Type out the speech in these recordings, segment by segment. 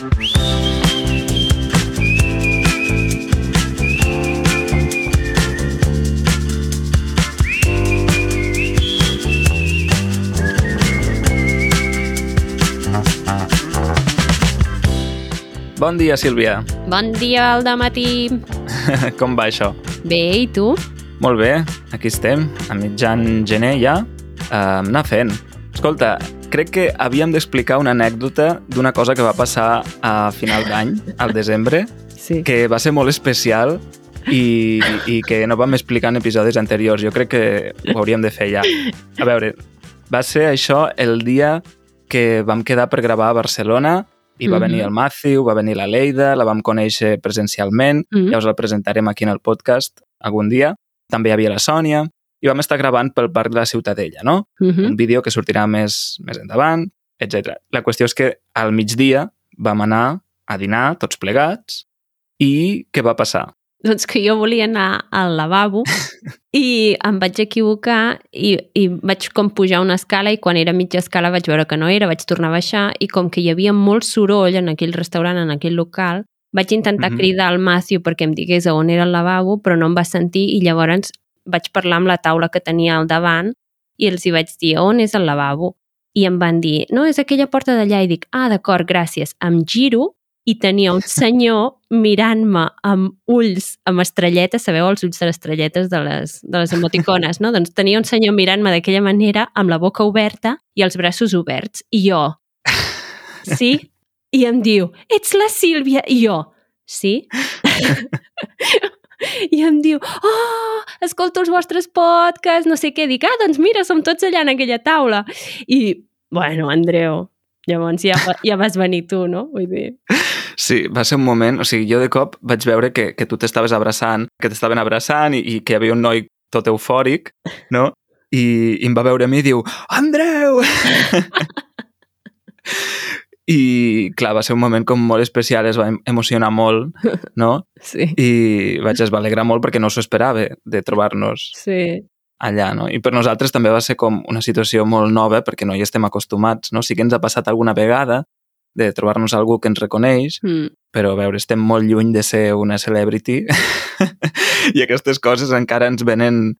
Bon dia, Sílvia. Bon dia al matí. Com va això? Bé, i tu? Molt bé, aquí estem, a mitjan gener ja, uh, anar fent. Escolta, crec que havíem d'explicar una anècdota d'una cosa que va passar a final d'any, al desembre, Sí. que va ser molt especial i, i que no vam explicar en episodis anteriors. Jo crec que ho hauríem de fer ja. A veure, va ser això el dia que vam quedar per gravar a Barcelona i va Mhm. venir el Matthew, va venir la Leida, la vam conèixer presencialment, Mm. ja us el presentarem aquí en el podcast algun dia. També hi havia la Sònia i vam estar gravant pel Parc de la Ciutadella, no? Mhm. un vídeo que sortirà més, més endavant, etc. La qüestió és que al migdia vam anar a dinar tots plegats i què va passar? Doncs que jo volia anar al lavabo i em vaig equivocar i, i vaig com pujar una escala i quan era mitja escala vaig veure que no era, vaig tornar a baixar i com que hi havia molt soroll en aquell restaurant, en aquell local, vaig intentar Mhm. cridar al Matthew perquè em digués on era el lavabo, però no em va sentir i llavors vaig parlar amb la taula que tenia al davant i els hi vaig dir on és el lavabo. I em van dir, no, és aquella porta d'allà. I dic, ah, d'acord, gràcies. Em giro i tenia un senyor mirant-me amb ulls, amb estrelletes, sabeu els ulls de les estrelletes de les, de les emoticones, no? Doncs tenia un senyor mirant-me d'aquella manera, amb la boca oberta i els braços oberts. I jo, sí? I em diu, ets la Sílvia? I jo, sí? I em diu, oh, escolto els vostres podcasts, no sé què. Dic, ah, doncs mira, som tots allà en aquella taula. I, bueno, Andreu, llavors ja, ja vas venir tu, no? Vull dir... Sí, va ser un moment... O sigui, jo de cop vaig veure que, que tu t'estaves abraçant, que t'estaven abraçant i, i que hi havia un noi tot eufòric, no? I, i em va veure a mi i diu, Andreu! I, clar, va ser un moment com molt especial, es va em- emocionar molt, no? Sí. I vaig, es va alegrar molt perquè no s'ho esperava de trobar-nos Sí, allà, no? I per nosaltres també va ser com una situació molt nova perquè no hi estem acostumats, no? Sí que ens ha passat alguna vegada de trobar-nos algú que ens reconeix, mm. però a veure, estem molt lluny de ser una celebrity i aquestes coses encara ens venen,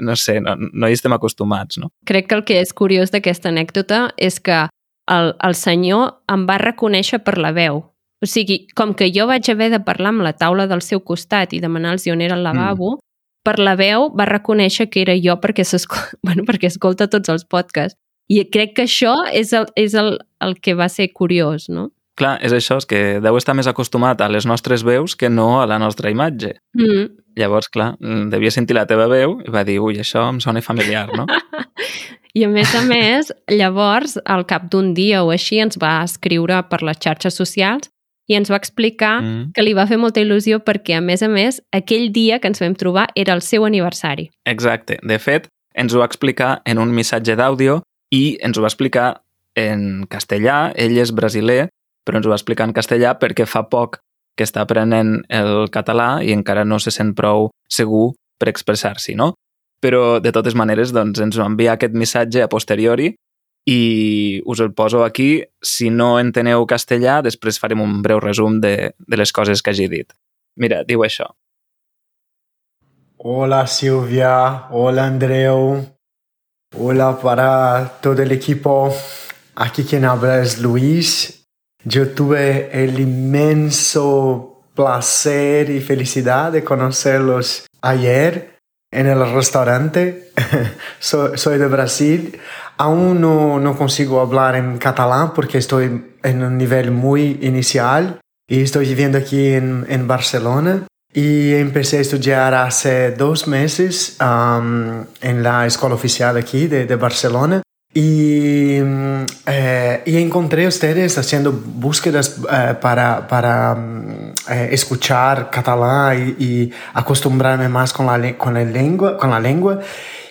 no sé, no, no hi estem acostumats, no? crec que el que és curiós d'aquesta anècdota és que el, el senyor em va reconèixer per la veu. O sigui, com que jo vaig haver de parlar amb la taula del seu costat i demanar-los on era el lavabo, mm. per la veu va reconèixer que era jo perquè, bueno, perquè escolta tots els podcasts. I crec que això és el, és el, el que va ser curiós, no? Clar, és això, és que deu estar més acostumat a les nostres veus que no a la nostra imatge. Mm. Llavors, clar, devia sentir la teva veu i va dir, ui, això em sona familiar, no? I a més a més, llavors, al cap d'un dia o així, ens va escriure per les xarxes socials i ens va explicar Mm. que li va fer molta il·lusió perquè, a més a més, aquell dia que ens vam trobar era el seu aniversari. Exacte. De fet, ens ho va explicar en un missatge d'àudio i ens ho va explicar en castellà. Ell és brasiler, però ens ho va explicar en castellà perquè fa poc que està aprenent el català i encara no se sent prou segur per expressar-s'hi, no? Però, de totes maneres, doncs, ens va enviar aquest missatge a posteriori i us el poso aquí. Si no enteneu castellà, després farem un breu resum de, de les coses que hagi dit. Mira, diu això. Hola Silvia, hola Andreu, hola para todo el equipo. Aquí quien habla es Luis. Yo tuve el inmenso placer y felicidad de conocerlos ayer en el restaurante. soy, soy de Brasil. Aún no, no consigo hablar en catalán porque estoy en un nivel muy inicial y estoy viviendo aquí en, en Barcelona. Y empecé a estudiar hace dos meses um, en la escuela oficial aquí de, de Barcelona. Y, mm, eh, y encontré a ustedes haciendo búsquedas eh, para, para mm, eh, escuchar catalán y, y acostumbrarme más con la, con, la lengua, con la lengua.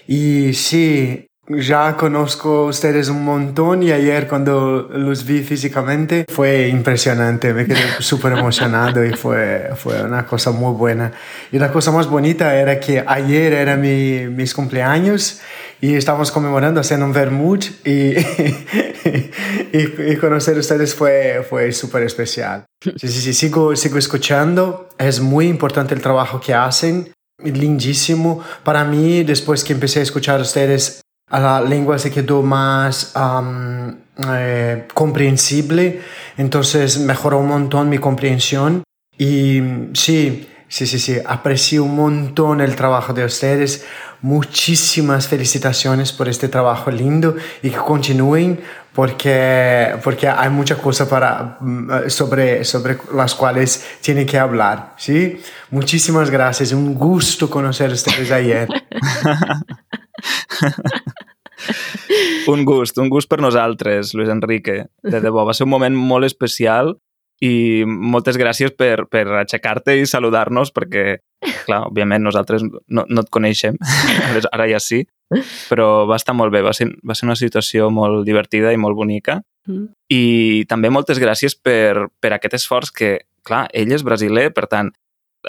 Y sí, ya conozco a ustedes un montón y ayer cuando los vi físicamente fue impresionante, me quedé súper emocionado y fue, fue una cosa muy buena. Y la cosa más bonita era que ayer era mi, mis cumpleaños y estábamos conmemorando haciendo un vermut y, y, y, conocer a ustedes fue, fue súper especial. Sí, sí, sí, sigo, sigo escuchando. Es muy importante el trabajo que hacen. Lindísimo. Para mí, después que empecé a escuchar a ustedes, a la lengua se quedó más um, eh, comprensible. Entonces mejoró un montón mi comprensión. Y sí, sí, sí, sí, aprecio un montón el trabajo de ustedes. Muchísimas felicitaciones por este trabajo lindo y que continúen porque, porque hay muchas cosas para, mm, sobre, sobre las cuales tienen que hablar. ¿sí? Muchísimas gracias. Un gusto conocer a ustedes ayer. un gust, un gust per nosaltres, Luis Enrique. De debò, va un moment molt especial i moltes gràcies per, per aixecar-te i saludar-nos perquè, clar, òbviament nosaltres no, no et coneixem, ara ja sí, però va estar molt bé, va ser, va ser una situació molt divertida i molt bonica. Mm. I també moltes gràcies per, per aquest esforç que, clar, ell és brasiler, per tant,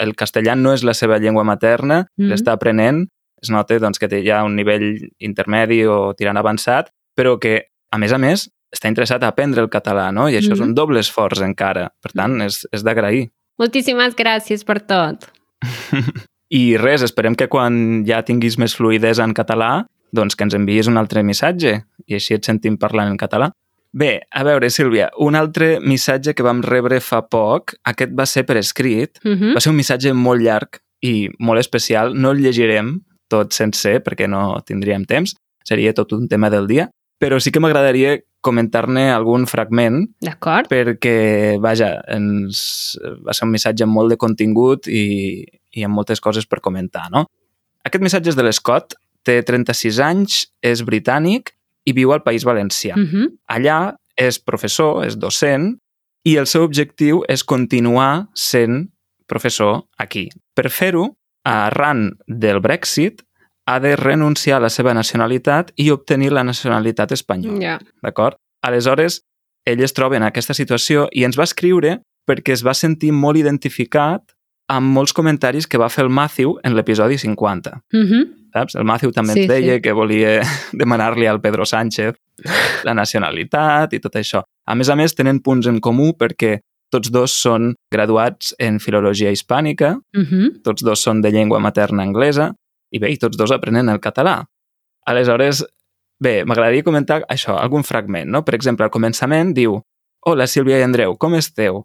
el castellà no és la seva llengua materna, mm. l'està aprenent, es nota doncs, que té ja un nivell intermedi o tirant avançat, però que, a més a més, està interessat a aprendre el català, no? I això mm -hmm. és un doble esforç encara. Per tant, és, és d'agrair. Moltíssimes gràcies per tot. I res, esperem que quan ja tinguis més fluidesa en català, doncs que ens enviïs un altre missatge i així et sentim parlant en català. Bé, a veure, Sílvia, un altre missatge que vam rebre fa poc, aquest va ser per escrit, mm -hmm. va ser un missatge molt llarg i molt especial, no el llegirem tot sencer perquè no tindríem temps, seria tot un tema del dia, però sí que m'agradaria comentar-ne algun fragment. D'acord. Perquè, vaja, ens va ser un missatge amb molt de contingut i, i amb moltes coses per comentar, no? Aquest missatge és de l'Scott, té 36 anys, és britànic i viu al País Valencià. Uh -huh. Allà és professor, és docent, i el seu objectiu és continuar sent professor aquí. Per fer-ho, arran del Brexit, ha de renunciar a la seva nacionalitat i obtenir la nacionalitat espanyola. Yeah. D'acord? Aleshores, ell es troba en aquesta situació i ens va escriure perquè es va sentir molt identificat amb molts comentaris que va fer el Matthew en l'episodi 50. Mm -hmm. Saps? El Matthew també sí, ens deia sí. que volia demanar-li al Pedro Sánchez la nacionalitat i tot això. A més a més, tenen punts en comú perquè tots dos són graduats en filologia hispànica, mm -hmm. tots dos són de llengua materna anglesa, i bé, i tots dos aprenen el català. Aleshores, bé, m'agradaria comentar això, algun fragment, no? Per exemple, al començament diu Hola, Sílvia i Andreu, com esteu?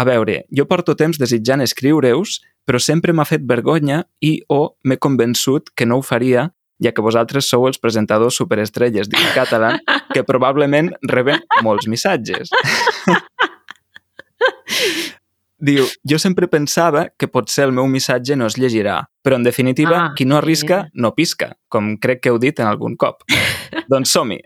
A veure, jo porto temps desitjant escriure-us, però sempre m'ha fet vergonya i o m'he convençut que no ho faria, ja que vosaltres sou els presentadors superestrelles del català que probablement reben molts missatges. Diu, jo sempre pensava que potser el meu missatge no es llegirà, però en definitiva, ah, qui no arrisca, sí. no pisca, com crec que heu dit en algun cop. doncs som-hi.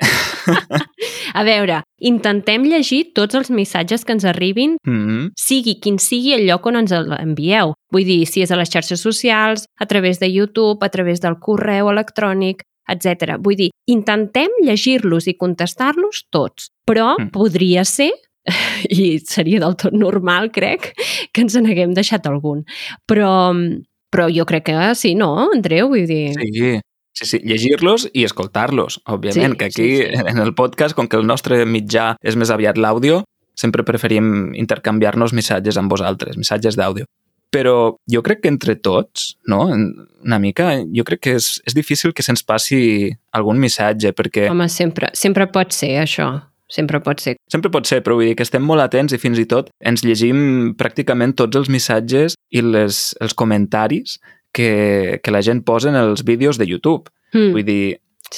A veure, intentem llegir tots els missatges que ens arribin, mm -hmm. sigui quin sigui el lloc on ens envieu. Vull dir, si és a les xarxes socials, a través de YouTube, a través del correu electrònic, etc. Vull dir, intentem llegir-los i contestar-los tots, però mm. podria ser i seria del tot normal, crec, que ens n'haguem deixat algun. Però, però jo crec que sí, no, Andreu? Vull dir... Sí, Sí, sí, llegir-los i escoltar-los, òbviament, sí, que aquí sí, sí. en el podcast, com que el nostre mitjà és més aviat l'àudio, sempre preferim intercanviar-nos missatges amb vosaltres, missatges d'àudio. Però jo crec que entre tots, no? una mica, jo crec que és, és difícil que se'ns passi algun missatge, perquè... Home, sempre, sempre pot ser això. Sempre pot ser. Sempre pot ser, però vull dir que estem molt atents i fins i tot ens llegim pràcticament tots els missatges i les, els comentaris que, que la gent posa en els vídeos de YouTube. Mm. Vull dir,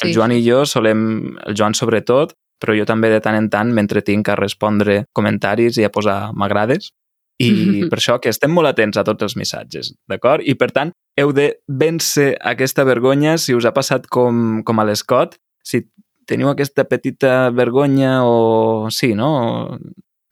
el sí. Joan i jo solem, el Joan sobretot, però jo també de tant en tant m'entretinc a respondre comentaris i a posar m'agrades. I mm -hmm. per això que estem molt atents a tots els missatges, d'acord? I per tant, heu de vèncer aquesta vergonya si us ha passat com, com a l'Escot, si teniu aquesta petita vergonya o sí, no?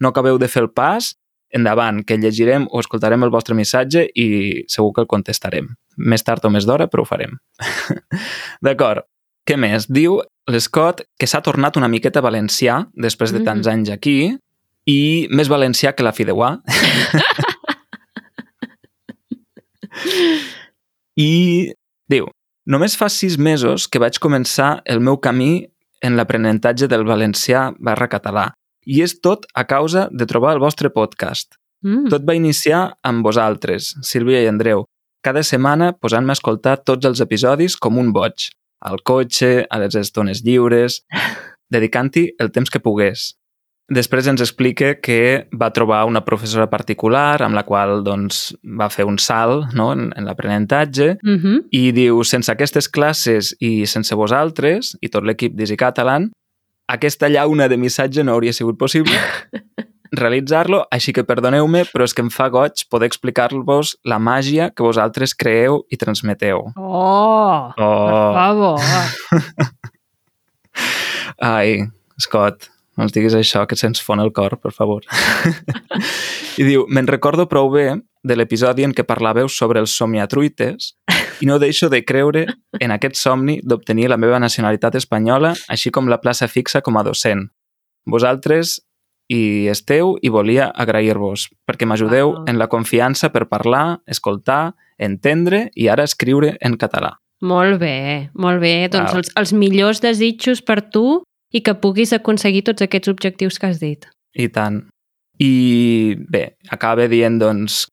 No acabeu de fer el pas, endavant, que llegirem o escoltarem el vostre missatge i segur que el contestarem. Més tard o més d'hora, però ho farem. D'acord. Què més? Diu l'Scott que s'ha tornat una miqueta valencià després de tants mm anys aquí i més valencià que la Fideuà. I diu, només fa sis mesos que vaig començar el meu camí en l'aprenentatge del valencià barra català. I és tot a causa de trobar el vostre podcast. Mm. Tot va iniciar amb vosaltres, Sílvia i Andreu, cada setmana posant-me a escoltar tots els episodis com un boig, al cotxe, a les estones lliures, dedicant-hi el temps que pogués. Després ens explica que va trobar una professora particular amb la qual doncs, va fer un salt no, en, en l'aprenentatge Mm -hmm. i diu, sense aquestes classes i sense vosaltres i tot l'equip d'Easy Catalan, aquesta llauna de missatge no hauria sigut possible realitzar-lo, així que perdoneu-me, però és que em fa goig poder explicar-vos la màgia que vosaltres creeu i transmeteu. Oh, per Oh, favor. ai, Scott, no ens diguis això, que se'ns fon el cor, per favor. I diu, me'n recordo prou bé de l'episodi en què parlàveu sobre els somiatruites i no deixo de creure en aquest somni d'obtenir la meva nacionalitat espanyola, així com la plaça fixa com a docent. Vosaltres hi esteu i volia agrair-vos, perquè m'ajudeu Wow. en la confiança per parlar, escoltar, entendre i ara escriure en català. Molt bé, molt bé. Doncs Val. els, els millors desitjos per tu i que puguis aconseguir tots aquests objectius que has dit. I tant. I bé, acaba dient, doncs,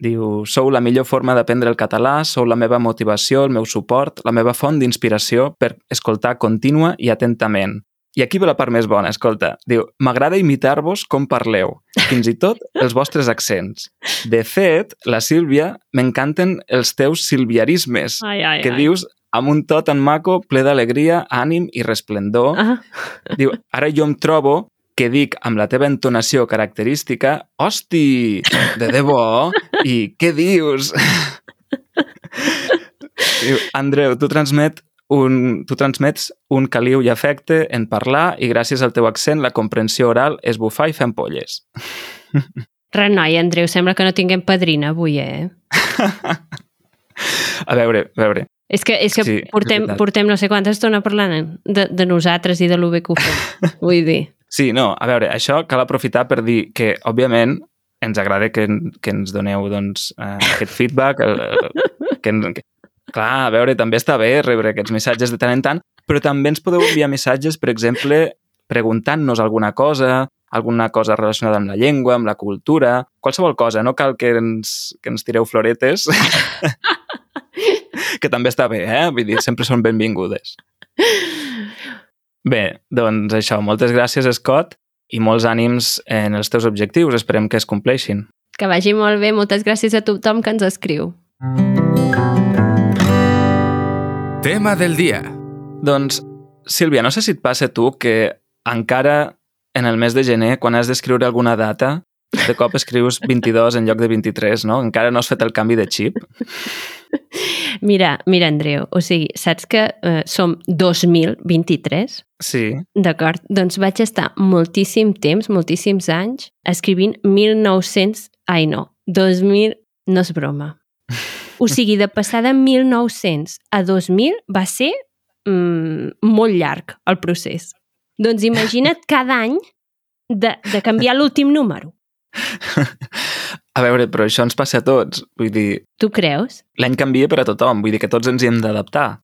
diu, sou la millor forma d'aprendre el català, sou la meva motivació, el meu suport, la meva font d'inspiració per escoltar contínua i atentament. I aquí ve la part més bona, escolta. Diu, m'agrada imitar-vos com parleu, fins i tot els vostres accents. De fet, la Sílvia, m'encanten els teus silviarismes, Ai, ai, que dius amb un to tan maco, ple d'alegria, ànim i resplendor. Ah, Diu, ara jo em trobo que dic amb la teva entonació característica «Hosti, de debò? I què dius?» Diu, Andreu, tu transmet un, tu transmets un caliu i afecte en parlar i gràcies al teu accent la comprensió oral és bufar i fer ampolles. res, noi, Andreu, sembla que no tinguem padrina avui, eh? A veure, a veure. És que, és que Sí, sí, és portem, portem no sé quanta estona parlant de, de nosaltres i de lo bé que ho fem. Vull dir, Sí, no, a veure, això cal aprofitar per dir que, òbviament, ens agrada que, que ens doneu doncs, eh, aquest feedback, el, que, que, clar, a veure, també està bé rebre aquests missatges de tant en tant, però també ens podeu enviar missatges, per exemple, preguntant-nos alguna cosa, alguna cosa relacionada amb la llengua, amb la cultura, qualsevol cosa, no cal que ens, que ens tireu floretes, que també està bé, eh? Vull dir, sempre són benvingudes. Bé, doncs això, moltes gràcies, Scott, i molts ànims en els teus objectius. Esperem que es compleixin. que vagi molt bé. Moltes gràcies a tothom que ens escriu. Tema del dia. Doncs, Sílvia, no sé si et passa a tu que encara en el mes de gener, quan has d'escriure alguna data, de cop escrius 22 en lloc de 23, no? Encara no has fet el canvi de xip. Mira, mira, Andreu, o sigui, saps que eh, som 2023? Sí. D'acord, doncs vaig estar moltíssim temps, moltíssims anys, escrivint 1900... Ai, no, 2000... No és broma. O sigui, de passar de 1900 a 2000 va ser mm, molt llarg el procés. Doncs imagina't cada any de, de canviar l'últim número. A veure, però això ens passa a tots. Vull dir, Tu creus? l'any canvia per a tothom, vull dir que tots ens hi hem d'adaptar.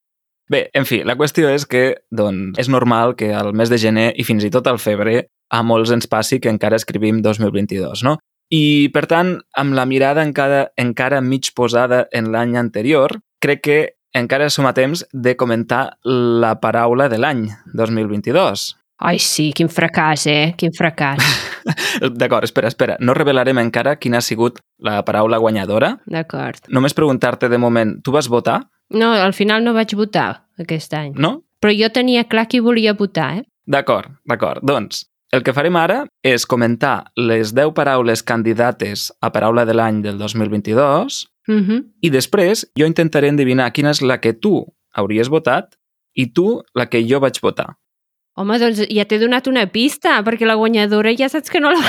Bé, en fi, la qüestió és que doncs, és normal que al mes de gener i fins i tot al febrer a molts ens passi que encara escrivim 2022, no? I, per tant, amb la mirada encara, encara mig posada en l'any anterior, crec que encara som a temps de comentar la paraula de l'any 2022. Ai, sí, quin fracàs, eh? Quin fracàs. D'acord, espera, espera. No revelarem encara quina ha sigut la paraula guanyadora. D'acord. Només preguntar-te de moment, tu vas votar, No, al final no vaig votar aquest any. no? Però jo tenia clar qui volia votar, eh? D'acord, d'acord. Doncs, el que farem ara és comentar les 10 paraules candidates a paraula de l'any del 2022 Uh -huh. i després jo intentaré endevinar quina és la que tu hauries votat i tu la que jo vaig votar. Home, doncs ja t'he donat una pista, perquè la guanyadora ja saps que no la...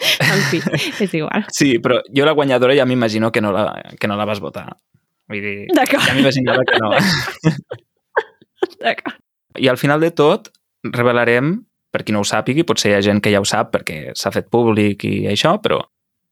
en fi, és igual. Sí, però jo la guanyadora ja m'imagino que, no la, que no la vas votar. Vull dir, ja m'imaginava que no. d'acord. I al final de tot revelarem, per qui no ho sàpigui, potser hi ha gent que ja ho sap perquè s'ha fet públic i això, però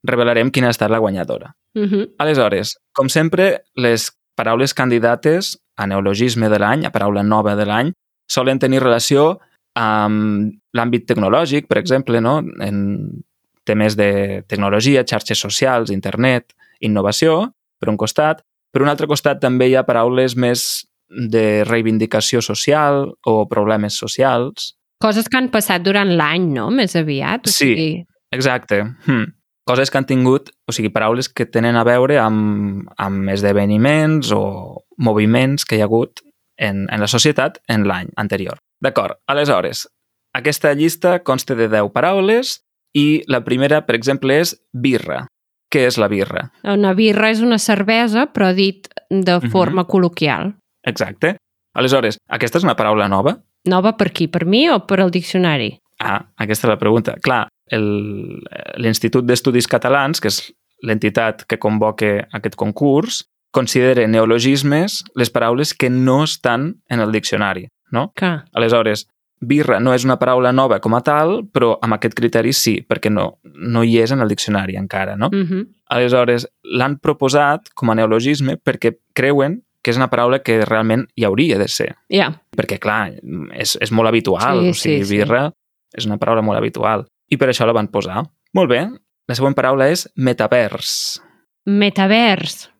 revelarem quina ha estat la guanyadora. Uh -huh. Aleshores, com sempre, les paraules candidates a neologisme de l'any, a paraula nova de l'any, solen tenir relació amb l'àmbit tecnològic, per exemple, no? en temes de tecnologia, xarxes socials, internet, innovació, per un costat. Per un altre costat també hi ha paraules més de reivindicació social o problemes socials. Coses que han passat durant l'any, no? Més aviat. O Sí. sigui, Exacte. Hmm. Coses que han tingut, o sigui, paraules que tenen a veure amb, amb esdeveniments o moviments que hi ha hagut en, en la societat en l'any anterior. D'acord. Aleshores, aquesta llista consta de 10 paraules i la primera, per exemple, és birra. Què és la birra? Una birra és una cervesa, però dit de Mhm. forma col·loquial. Exacte. Aleshores, aquesta és una paraula nova? Nova per qui? Per mi o per al diccionari? Ah, aquesta és la pregunta. Clar, el- l'Institut d'Estudis Catalans, que és l'entitat que convoca aquest concurs, considera neologismes les paraules que no estan en el diccionari, no? Que? Aleshores, birra no és una paraula nova com a tal, però amb aquest criteri sí, perquè no, no hi és en el diccionari encara, no? Mm -hmm. Aleshores, l'han proposat com a neologisme perquè creuen que és una paraula que realment hi hauria de ser. Ja. Perquè, clar, és, és molt habitual. Sí, o sigui, sí, sí. birra és una paraula molt habitual. I per això la van posar. Molt bé. La següent paraula és metavers. Metavers.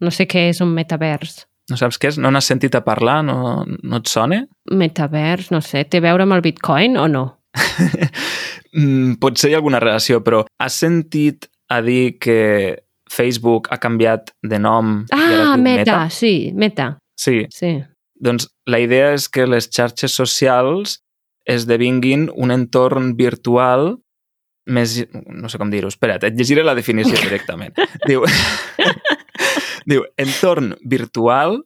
No sé què és un metavers. No saps què és? No n'has sentit a parlar? No, no et sona? Metavers, no sé, té a veure amb el bitcoin o no? Mm, potser hi ha alguna relació, però has sentit a dir que Facebook ha canviat de nom Ah, diu meta, sí, meta, Sí, sí. doncs la idea és que les xarxes socials esdevinguin un entorn virtual més... No sé com dir-ho, espera't, et llegiré la definició directament. Diu, diu, entorn virtual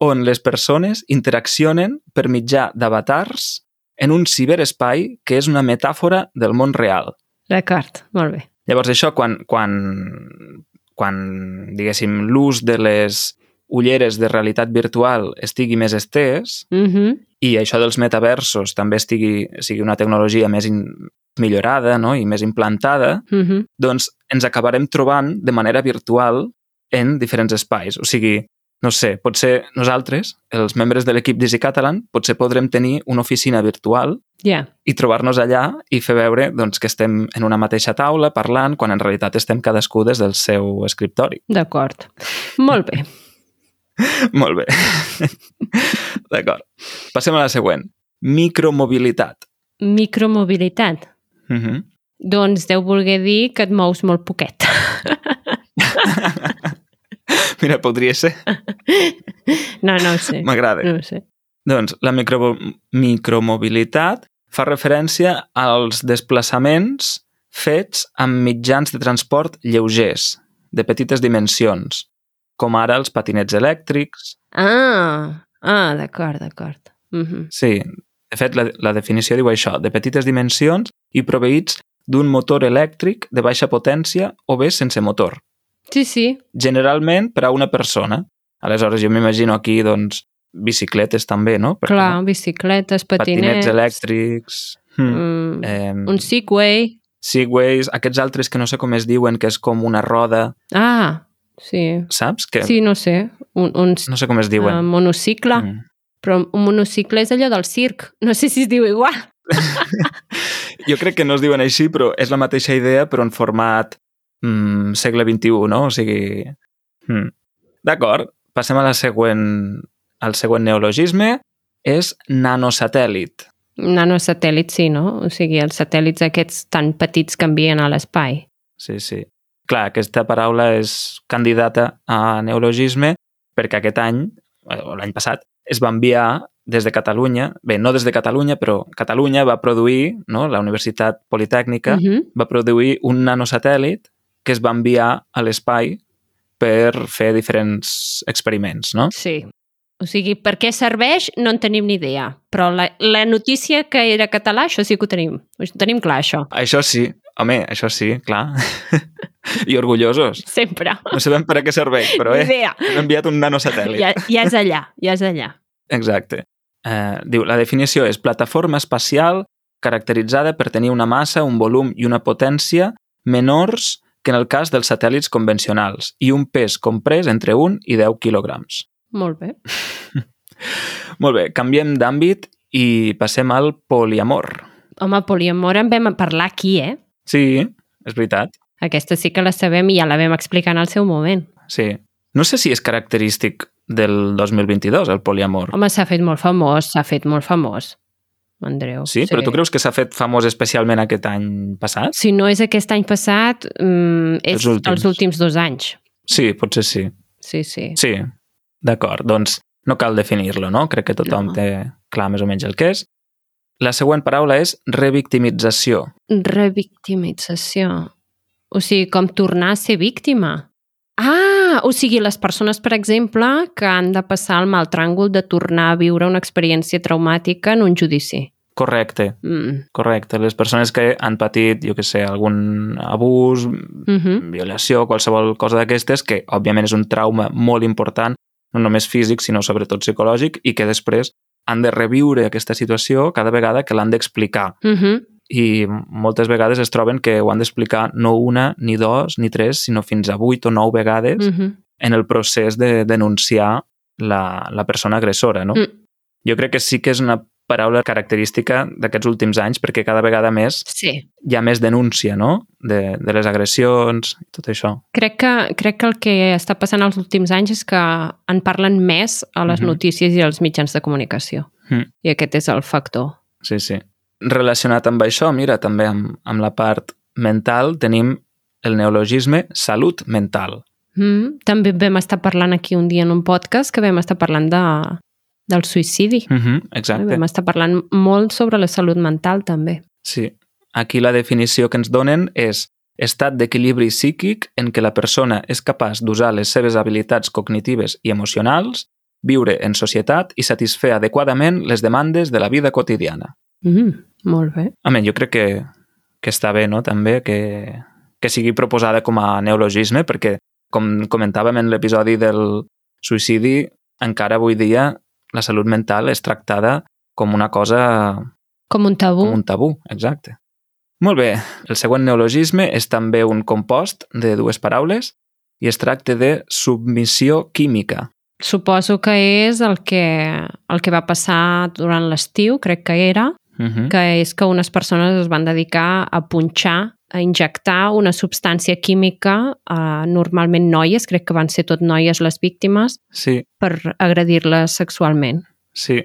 on les persones interaccionen per mitjà d'avatars en un ciberespai que és una metàfora del món real. D'acord, molt bé. Llavors, això, quan, quan, quan diguéssim, l'ús de les ulleres de realitat virtual estigui més estès Mm -hmm. i això dels metaversos també estigui, sigui una tecnologia més in, millorada no? i més implantada, Mm -hmm. doncs ens acabarem trobant de manera virtual en diferents espais. O sigui, no sé, potser nosaltres, els membres de l'equip d'Easy Catalan, potser podrem tenir una oficina virtual Ja, i trobar-nos allà i fer veure doncs, que estem en una mateixa taula parlant quan en realitat estem cadascú des del seu escriptori. d'acord. Molt bé. Molt bé. D'acord. Passem a la següent. Micromobilitat. Micromobilitat. Uh -huh. Doncs deu voler dir que et mous molt poquet. Mira, podria ser. No, no ho sé. M'agrada. No ho sé. Doncs la micro micromobilitat fa referència als desplaçaments fets amb mitjans de transport lleugers, de petites dimensions, com ara els patinets elèctrics. Ah, ah d'acord, d'acord. Mm -hmm. Sí, de fet, la, la definició diu això, de petites dimensions i proveïts d'un motor elèctric de baixa potència o bé sense motor. Sí, sí. Generalment per a una persona. Aleshores, jo m'imagino aquí, doncs, bicicletes també, no? Perquè, Clar, no? bicicletes, patinets patinets... elèctrics, hmm. Mm, eh, un Segway. segways, aquests altres que no sé com es diuen, que és com una roda, Ah, sí. saps? Que Sí, no sé. Un, un no sé com es diuen. uh, monocicle. Mm. Però un monocicle és allò del circ. No sé si es diu igual. Jo crec que no es diuen així, però és la mateixa idea, però en format mm, segle XXI, no? O sigui... Mm. D'acord, passem a la següent, al següent neologisme, és nanosatèl·lit. Nanosatèl·lit, sí, no? O sigui, els satèl·lits aquests tan petits que envien a l'espai. Sí, sí. Clar, aquesta paraula és candidata a neologisme perquè aquest any, o l'any passat, es va enviar des de Catalunya, bé, no des de Catalunya, però Catalunya va produir, no? la Universitat Politècnica, Uh -huh. va produir un nanosatèl·lit que es va enviar a l'espai per fer diferents experiments, no? Sí. O sigui, per què serveix no en tenim ni idea. Però la, la notícia que era català, això sí que ho tenim. Ho tenim clar, això. Això sí, home, això sí, clar. I orgullosos. Sempre. No sabem per a què serveix, però eh, idea. hem enviat un nanosatèl·lit. Ja, ja és allà, ja és allà. Exacte. Eh, diu, la definició és plataforma espacial caracteritzada per tenir una massa, un volum i una potència menors que en el cas dels satèl·lits convencionals i un pes comprès entre 1 i 10 quilograms. Molt bé. Molt bé, canviem d'àmbit I passem al poliamor. Home, poliamor en vam parlar aquí, eh? Sí, és veritat. Aquesta sí que la sabem i ja la vam explicar en el seu moment. Sí. No sé si és característic del 2022, el poliamor. Home, s'ha fet molt famós, s'ha fet molt famós, Andreu. Sí? Però tu creus que s'ha fet famós especialment aquest any passat? Si no és aquest any passat, mm, és Els últims. els últims dos anys. Sí, potser sí. Sí, sí. Sí, d'acord. Doncs no cal definir-lo, no? Crec que tothom No. té clar més o menys el que és. La següent paraula és revictimització. Revictimització. O sigui, com tornar a ser víctima. Ah, o sigui, les persones, per exemple, que han de passar el mal tràngol de tornar a viure una experiència traumàtica en un judici. Correcte, Mm. correcte. Les persones que han patit, jo que sé, algun abús, Mm -hmm. violació, qualsevol cosa d'aquestes, que òbviament és un trauma molt important, no només físic, sinó sobretot psicològic, i que després han de reviure aquesta situació cada vegada que l'han d'explicar. Mm -hmm. I moltes vegades es troben que ho han d'explicar no una, ni dos, ni tres, sinó fins a vuit o nou vegades Mm -hmm. en el procés de denunciar la, la persona agressora, no? Mm. Jo crec que sí que és una paraula característica d'aquests últims anys perquè cada vegada més Sí. hi ha més denúncia, no?, de, de les agressions i tot això. Crec que, crec que el que està passant els últims anys és que en parlen més a les Mhm. notícies i als mitjans de comunicació. Mm. I aquest és el factor. Sí, sí. Relacionat amb això, mira, també amb, amb la part mental, tenim el neologisme salut mental. Mm. També vam estar parlant aquí un dia en un podcast que vam estar parlant de, del suïcidi. Mm -hmm, exacte. Vam estar parlant molt sobre la salut mental, també. Sí. Aquí la definició que ens donen és estat d'equilibri psíquic en què la persona és capaç d'usar les seves habilitats cognitives i emocionals, viure en societat i satisfer adequadament les demandes de la vida quotidiana. Mm. Molt bé. Home, jo crec que, que està bé, no?, també, que, que sigui proposada com a neologisme, perquè, com comentàvem en l'episodi del suïcidi, encara avui dia la salut mental és tractada com una cosa Com un tabú. com un tabú, exacte. Molt bé, el següent neologisme és també un compost de dues paraules i es tracta de submissió química. Suposo que és el que, el que va passar durant l'estiu, crec que era, Uh -huh. que és que unes persones es van dedicar a punxar, a injectar una substància química a normalment noies, crec que van ser tot noies les víctimes, Sí, per agredir-les sexualment. sí.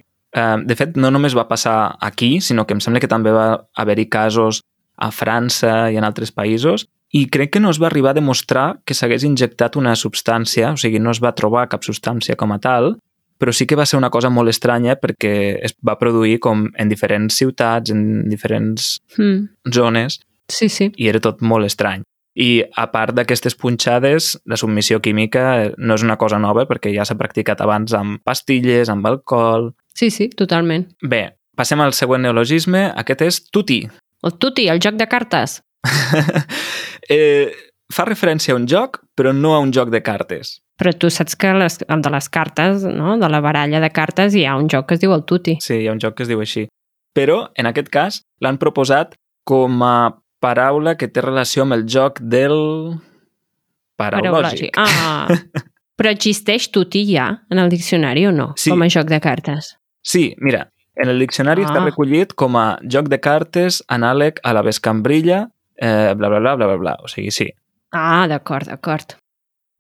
De fet, no només va passar aquí, sinó que em sembla que també va haver-hi casos a França i en altres països, i crec que no es va arribar a demostrar que s'hagués injectat una substància, o sigui, no es va trobar cap substància com a tal, però sí que va ser una cosa molt estranya perquè es va produir com en diferents ciutats, en diferents Mm. zones, Sí, sí. i era tot molt estrany. I a part d'aquestes punxades, la submissió química eh, no és una cosa nova perquè ja s'ha practicat abans amb pastilles, amb alcohol... Sí, sí, totalment. Bé, passem al següent neologisme, aquest és tuti. El tuti, el joc de cartes. eh, fa referència a un joc, però no a un joc de cartes. Però tu saps que les, el de les cartes, no? de la baralla de cartes, hi ha un joc que es diu el tuti. Sí, hi ha un joc que es diu així. Però, en aquest cas, l'han proposat com a paraula que té relació amb el joc del paraulògic. Ah, però existeix tuti ja en el diccionari o no? Sí. Com a joc de cartes. Sí, mira, en el diccionari Ah. està recollit com a joc de cartes anàleg a la vescambrilla, eh, bla, bla, bla, bla, bla, bla. O sigui, sí. Ah, d'acord, d'acord.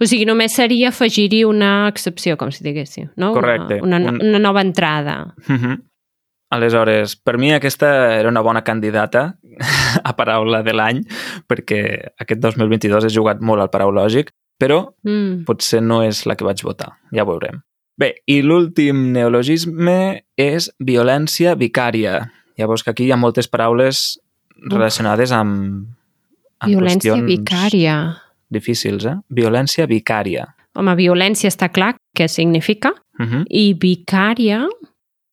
O sigui, només seria afegir-hi una excepció, com si diguéssim, no? Correcte. Una, una, Un- una nova entrada. Mhm. Aleshores, per mi aquesta era una bona candidata a paraula de l'any, perquè aquest 2022 he jugat molt al paraulògic, però Mm. potser no és la que vaig votar. Ja ho veurem. Bé, i l'últim neologisme és violència vicària. Veus que aquí hi ha moltes paraules relacionades amb Violència vicària. difícils, eh? Violència vicària. Home, violència està clar què significa. Uh -huh. I vicària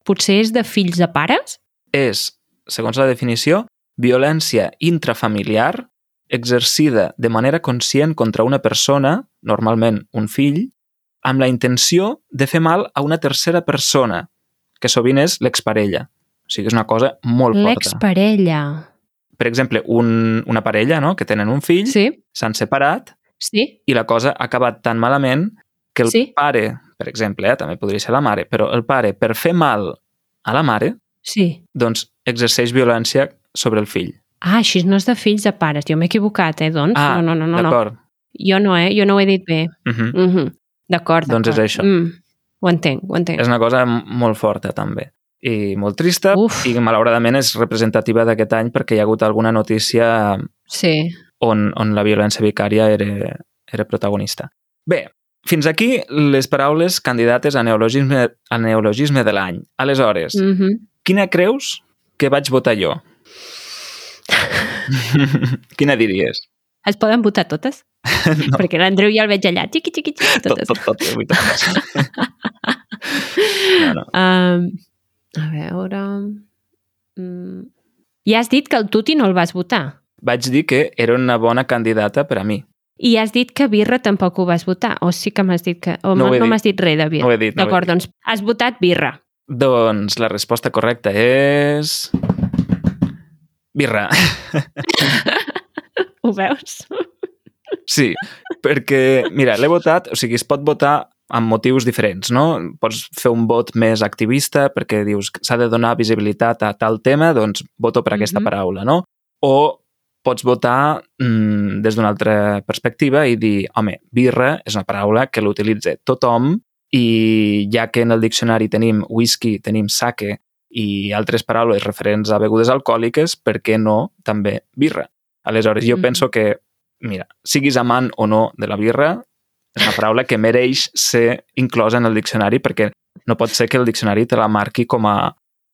potser és de fills de pares? És, segons la definició, violència intrafamiliar exercida de manera conscient contra una persona, normalment un fill, amb la intenció de fer mal a una tercera persona, que sovint és l'exparella. O sigui, és una cosa molt forta. L'exparella. Per exemple, un, una parella no? que tenen un fill, Sí, s'han separat sí. i la cosa ha acabat tan malament que el Sí. pare, per exemple, eh, també podria ser la mare, però el pare, per fer mal a la mare, Sí. doncs exerceix violència sobre el fill. Ah, així no és de fills a pares. Jo m'he equivocat, eh, doncs? Ah, no, no, no, no. no. d'acord. Jo no, eh? Jo no ho he dit bé. Uh -huh. Mm -hmm. D'acord, Doncs és això. Mm. Ho entenc, ho entenc. És una cosa molt forta, també. I molt trista, Uf. i malauradament és representativa d'aquest any perquè hi ha hagut alguna notícia Sí. on, on la violència vicària era, era protagonista. Bé, fins aquí les paraules candidates a neologisme, a neologisme de l'any. Aleshores, mm. Mm -hmm. quina creus que vaig votar jo? quina diries? Es poden votar totes? No. Perquè l'Andreu ja el veig allà, xiqui, xiqui, xiqui, Tot, totes. tot, tot, avui totes. no, no. Um, a veure... Mm. Ja has dit que el Tuti no el vas votar. Vaig dir que era una bona candidata per a mi. I has dit que Birra tampoc ho vas votar. O sí que m'has dit que... O No no dit. m'has dit res de Birra. No ho he dit, no D'acord, doncs has votat Birra. Doncs la resposta correcta és... Birra. Ho veus? Sí, perquè, mira, l'he votat, o sigui, es pot votar amb motius diferents, no? Pots fer un vot més activista perquè dius que s'ha de donar visibilitat a tal tema, doncs voto per aquesta Mhm. paraula, no? O pots votar mm, des d'una altra perspectiva i dir, home, birra és una paraula que l'utilitza tothom i ja que en el diccionari tenim whisky, tenim sake i altres paraules referents a begudes alcohòliques, per què no també birra? Aleshores, jo Mhm. penso que, mira, siguis amant o no de la birra, és una paraula que mereix ser inclosa en el diccionari perquè no pot ser que el diccionari te la marqui com a,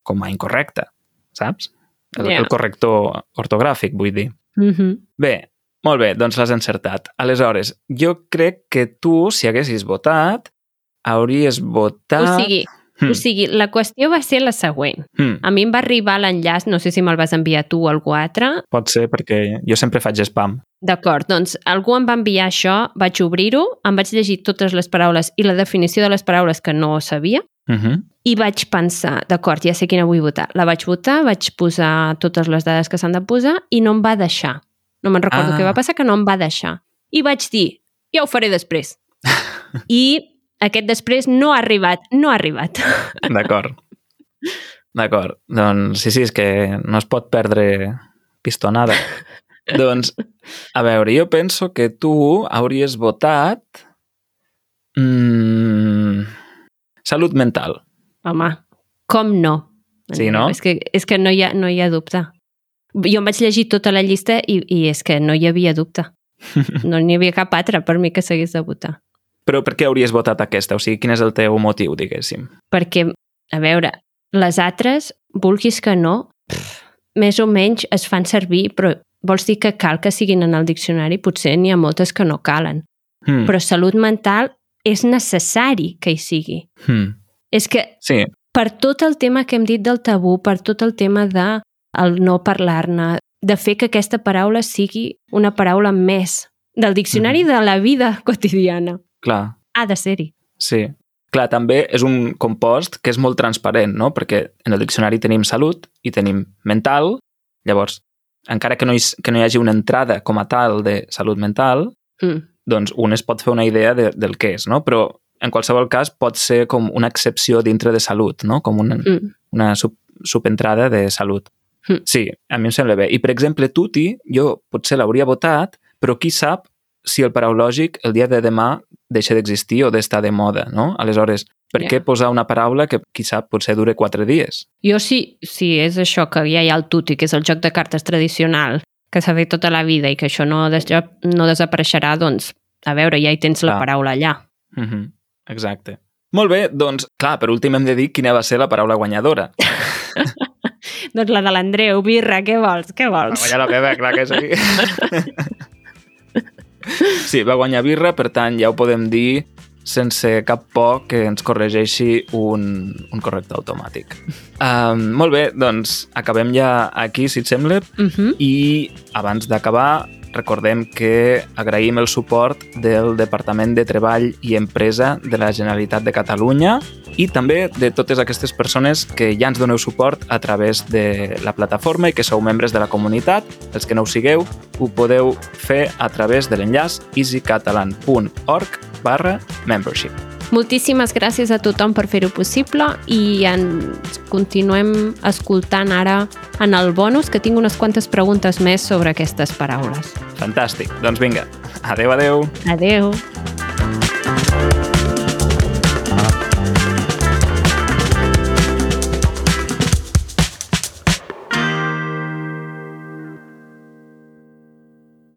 com a incorrecta, saps? El, Ja. el corrector ortogràfic, vull dir. Mm -hmm. Bé, molt bé, doncs l'has encertat. Aleshores, jo crec que tu, si haguessis votat, hauries votat... O sigui, Hmm. o sigui, la qüestió va ser la següent. Hmm, A mi em va arribar l'enllaç, no sé si me'l vas enviar tu o algú altre. pot ser perquè jo sempre faig spam. D'acord, doncs algú em va enviar això, vaig obrir-ho, em vaig llegir totes les paraules i la definició de les paraules que no sabia Uh -huh. i vaig pensar, d'acord, ja sé quina vull votar. La vaig votar, vaig posar totes les dades que s'han de posar i no em va deixar. No me'n recordo Ah. què va passar, que no em va deixar. I vaig dir, ja ho faré després. I aquest després no ha arribat, no ha arribat. D'acord. D'acord. Doncs sí, sí, és que no es pot perdre pistonada. doncs, a veure, jo penso que tu hauries votat... Mm, salut mental. Home, com no? Sí, no? És que, és que no, hi ha, no hi ha dubte. Jo em vaig llegir tota la llista i, i és que no hi havia dubte. No n'hi havia cap altra per mi que s'hagués de votar. Però per què hauries votat aquesta? O sigui, quin és el teu motiu, diguéssim? Perquè, a veure, les altres, vulguis que no, pff, més o menys es fan servir, però vols dir que cal que siguin en el diccionari? Potser n'hi ha moltes que no calen. Hmm. Però salut mental és necessari que hi sigui. Hmm. És que Sí, per tot el tema que hem dit del tabú, per tot el tema de el no parlar-ne, de fer que aquesta paraula sigui una paraula més del diccionari de la vida quotidiana. Clar. Ha de ser-hi. Sí. Clar, també és un compost que és molt transparent, no? Perquè en el diccionari tenim salut i tenim mental. Llavors, encara que no hi, que no hi hagi una entrada com a tal de salut mental, Mm. doncs un es pot fer una idea de, del que és, no? Però en qualsevol cas pot ser com una excepció dintre de salut, no? Com una, Mm. una sub, subentrada de salut. Mm. Sí, a mi em sembla bé. I, per exemple, tuti, jo potser l'hauria votat, però qui sap si el paraulògic el dia de demà deixa d'existir o d'estar de moda, no? Aleshores, per Ja. què posar una paraula que, qui sap, potser dure quatre dies? Jo sí, sí, és això que ja hi ha el tuti, que és el joc de cartes tradicional, que s'ha fet tota la vida i que això no, des no desapareixerà, doncs, a veure, ja hi tens la Clar. paraula allà. Mm -hmm. Exacte. Molt bé, doncs, clar, per últim hem de dir quina va ser la paraula guanyadora. Doncs la de l'Andreu, birra, què vols, què vols? Va guanyar la meva, clar que sí. Sí, va guanyar birra, per tant, ja ho podem dir sense cap por que ens corregeixi un, un corrector automàtic. Um, molt bé, doncs acabem ja aquí, si et sembla, Uh -huh. i abans d'acabar recordem que agraïm el suport del Departament de Treball i Empresa de la Generalitat de Catalunya i també de totes aquestes persones que ja ens doneu suport a través de la plataforma i que sou membres de la comunitat. Els que no ho sigueu, ho podeu fer a través de l'enllaç easycatalan.org barra membership. Moltíssimes gràcies a tothom per fer-ho possible i ens continuem escoltant ara en el bonus, que tinc unes quantes preguntes més sobre aquestes paraules. Fantàstic. Doncs vinga, adeu, adeu. Adeu.